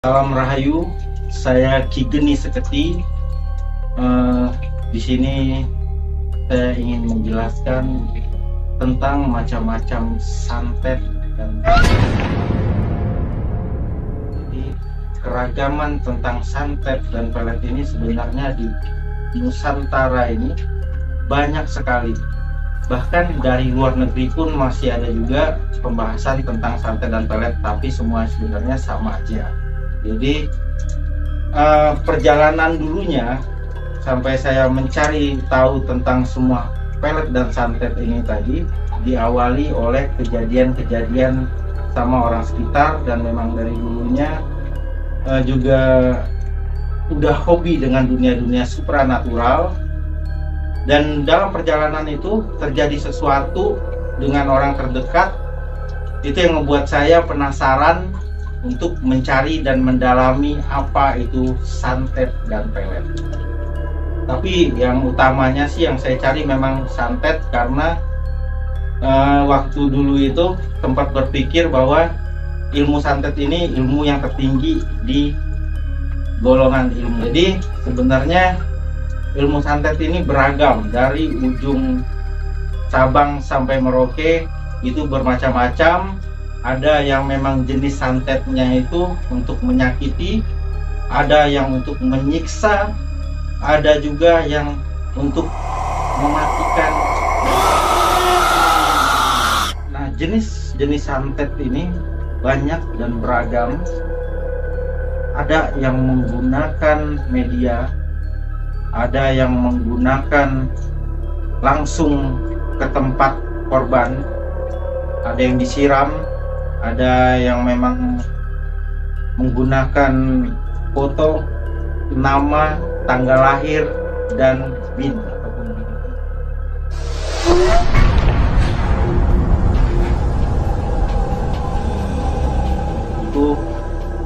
Salam Rahayu, saya Ki Geni Seketi. Uh, di sini saya ingin menjelaskan tentang macam-macam santet dan jadi keragaman tentang santet dan pelet ini sebenarnya di Nusantara ini banyak sekali bahkan dari luar negeri pun masih ada juga pembahasan tentang santet dan pelet tapi semua sebenarnya sama aja jadi uh, perjalanan dulunya sampai saya mencari tahu tentang semua pelet dan santet ini tadi diawali oleh kejadian-kejadian sama orang sekitar dan memang dari dulunya uh, juga udah hobi dengan dunia-dunia supranatural. Dan dalam perjalanan itu terjadi sesuatu dengan orang terdekat. Itu yang membuat saya penasaran untuk mencari dan mendalami apa itu santet dan pelet. Tapi yang utamanya sih yang saya cari memang santet karena uh, waktu dulu itu tempat berpikir bahwa ilmu santet ini ilmu yang tertinggi di golongan ilmu. Jadi sebenarnya ilmu santet ini beragam dari ujung cabang sampai Merauke itu bermacam-macam ada yang memang jenis santetnya itu untuk menyakiti ada yang untuk menyiksa ada juga yang untuk mematikan. Nah jenis-jenis santet ini banyak dan beragam. Ada yang menggunakan media ada yang menggunakan langsung ke tempat korban ada yang disiram ada yang memang menggunakan foto nama tanggal lahir dan bin itu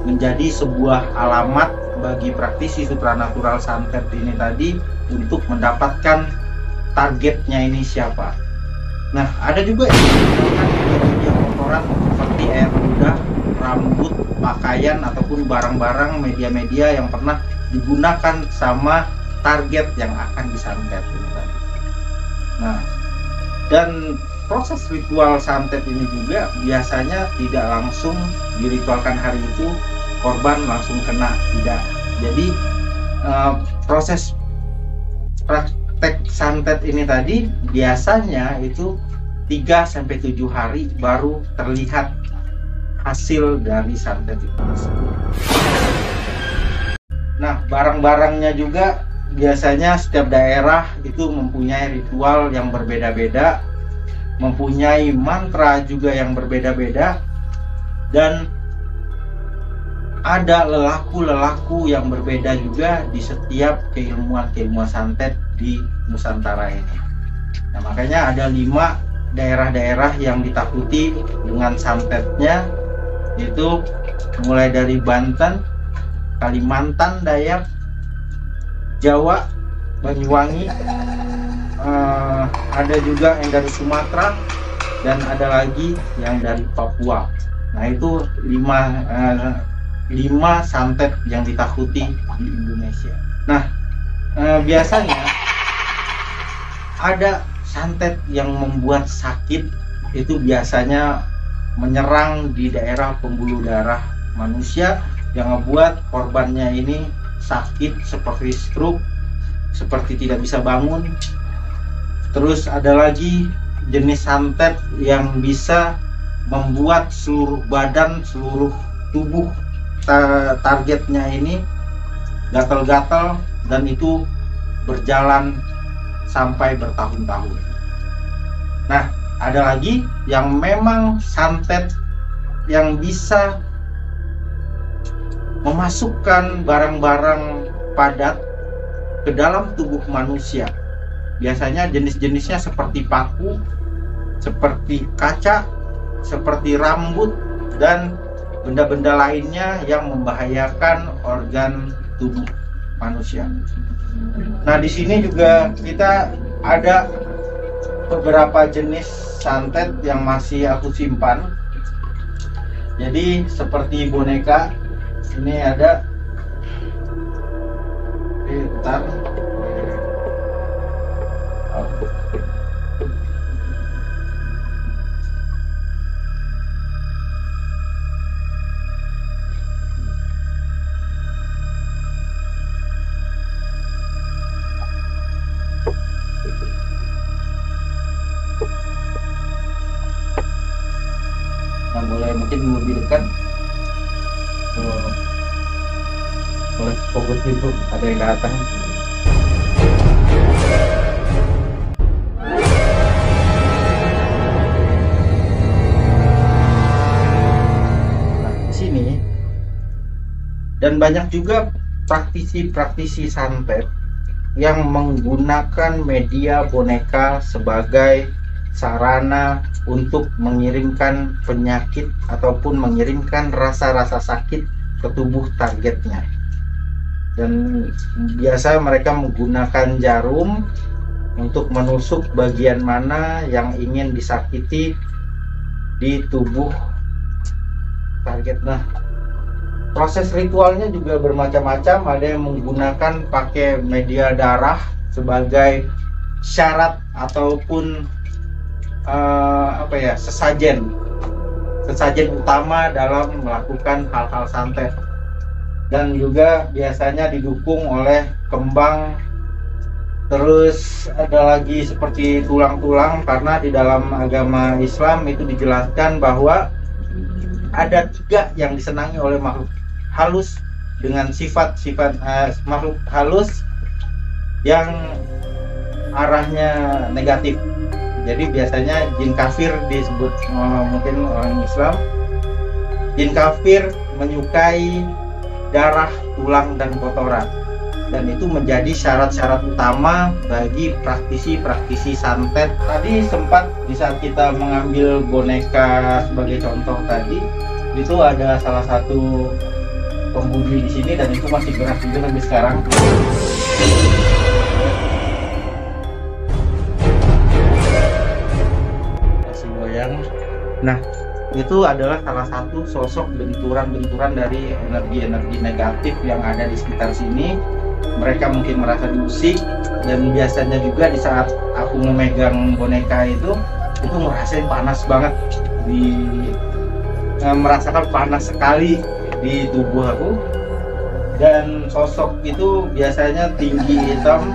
menjadi sebuah alamat bagi praktisi supranatural santet ini tadi untuk mendapatkan targetnya ini siapa. Nah, ada juga yang menggunakan kotoran air ludah, rambut, pakaian ataupun barang-barang media-media yang pernah digunakan sama target yang akan disantet ini tadi. Nah, dan proses ritual santet ini juga biasanya tidak langsung diritualkan hari itu korban langsung kena tidak jadi uh, proses praktek santet ini tadi biasanya itu 3 sampai 7 hari baru terlihat hasil dari santet itu Nah, barang-barangnya juga biasanya setiap daerah itu mempunyai ritual yang berbeda-beda, mempunyai mantra juga yang berbeda-beda dan ada lelaku-lelaku yang berbeda juga di setiap keilmuan-keilmuan santet di Nusantara ini. Nah, makanya ada lima daerah-daerah yang ditakuti dengan santetnya itu mulai dari Banten, Kalimantan, Dayak, Jawa, Banyuwangi, uh, ada juga yang dari Sumatera dan ada lagi yang dari Papua. Nah itu lima uh, lima santet yang ditakuti di Indonesia. Nah, eh, biasanya ada santet yang membuat sakit itu biasanya menyerang di daerah pembuluh darah manusia yang membuat korbannya ini sakit seperti stroke, seperti tidak bisa bangun. Terus ada lagi jenis santet yang bisa membuat seluruh badan, seluruh tubuh targetnya ini gatal-gatal dan itu berjalan sampai bertahun-tahun. Nah, ada lagi yang memang santet yang bisa memasukkan barang-barang padat ke dalam tubuh manusia. Biasanya jenis-jenisnya seperti paku, seperti kaca, seperti rambut, dan benda-benda lainnya yang membahayakan organ tubuh manusia. Nah, di sini juga kita ada beberapa jenis santet yang masih aku simpan. Jadi seperti boneka, ini ada. Oh. Mungkin lebih dekat boleh fokus itu ada yang datang. Nah di sini dan banyak juga praktisi-praktisi santet yang menggunakan media boneka sebagai sarana untuk mengirimkan penyakit ataupun mengirimkan rasa-rasa sakit ke tubuh targetnya. Dan biasa mereka menggunakan jarum untuk menusuk bagian mana yang ingin disakiti di tubuh target. Nah, proses ritualnya juga bermacam-macam. Ada yang menggunakan pakai media darah sebagai syarat ataupun uh, apa ya sesajen. Sesajen utama dalam melakukan hal-hal santet. Dan juga biasanya didukung oleh kembang. Terus ada lagi seperti tulang-tulang karena di dalam agama Islam itu dijelaskan bahwa ada tiga yang disenangi oleh makhluk halus dengan sifat-sifat uh, makhluk halus yang arahnya negatif jadi biasanya jin kafir disebut uh, mungkin orang Islam. Jin kafir menyukai darah tulang dan kotoran. Dan itu menjadi syarat-syarat utama bagi praktisi-praktisi santet. Tadi sempat di saat kita mengambil boneka sebagai contoh tadi itu ada salah satu pembudi di sini dan itu masih juga sampai sekarang nah itu adalah salah satu sosok benturan-benturan dari energi-energi negatif yang ada di sekitar sini. Mereka mungkin merasa diusik dan biasanya juga di saat aku memegang boneka itu itu ngerasain panas banget. Di eh, merasakan panas sekali di tubuh aku. Dan sosok itu biasanya tinggi hitam.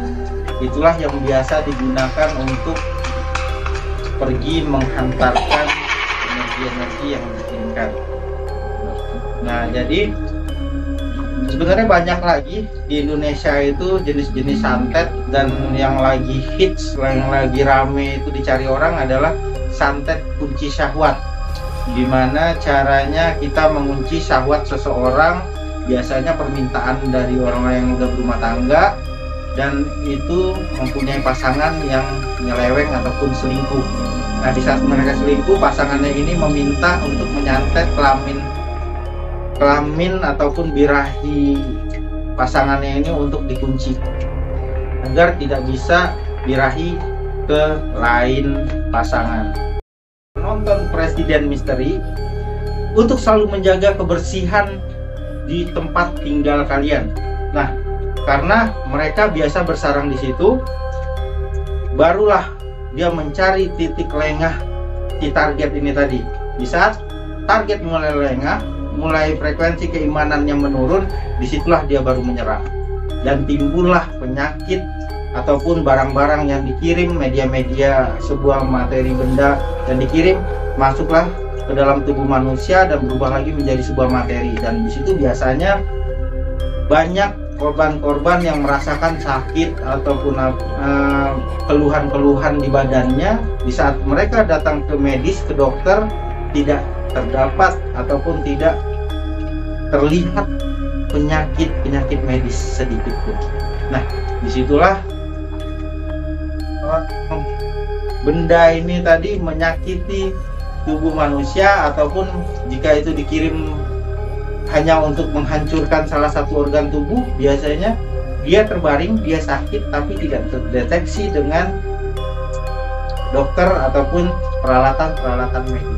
Itulah yang biasa digunakan untuk pergi menghantarkan energi-energi yang diinginkan nah jadi sebenarnya banyak lagi di Indonesia itu jenis-jenis santet dan yang lagi hits yang lagi rame itu dicari orang adalah santet kunci syahwat. Gimana caranya kita mengunci syahwat seseorang? Biasanya permintaan dari orang yang udah berumah tangga dan itu mempunyai pasangan yang nyeleweng ataupun selingkuh. Nah di saat mereka selingkuh pasangannya ini meminta untuk menyantet kelamin kelamin ataupun birahi pasangannya ini untuk dikunci. Agar tidak bisa birahi ke lain pasangan. Nonton Presiden Misteri untuk selalu menjaga kebersihan di tempat tinggal kalian. Nah, karena mereka biasa bersarang di situ, barulah dia mencari titik lengah di target ini tadi. Di saat target mulai lengah, mulai frekuensi keimanannya menurun, di situlah dia baru menyerah. Dan timbullah penyakit ataupun barang-barang yang dikirim media-media sebuah materi benda dan dikirim masuklah ke dalam tubuh manusia dan berubah lagi menjadi sebuah materi dan di situ biasanya banyak korban-korban yang merasakan sakit ataupun uh, keluhan-keluhan di badannya di saat mereka datang ke medis ke dokter tidak terdapat ataupun tidak terlihat penyakit-penyakit medis sedikit pun. Nah, di situlah benda ini tadi menyakiti tubuh manusia ataupun jika itu dikirim hanya untuk menghancurkan salah satu organ tubuh biasanya dia terbaring dia sakit tapi tidak terdeteksi dengan dokter ataupun peralatan-peralatan medis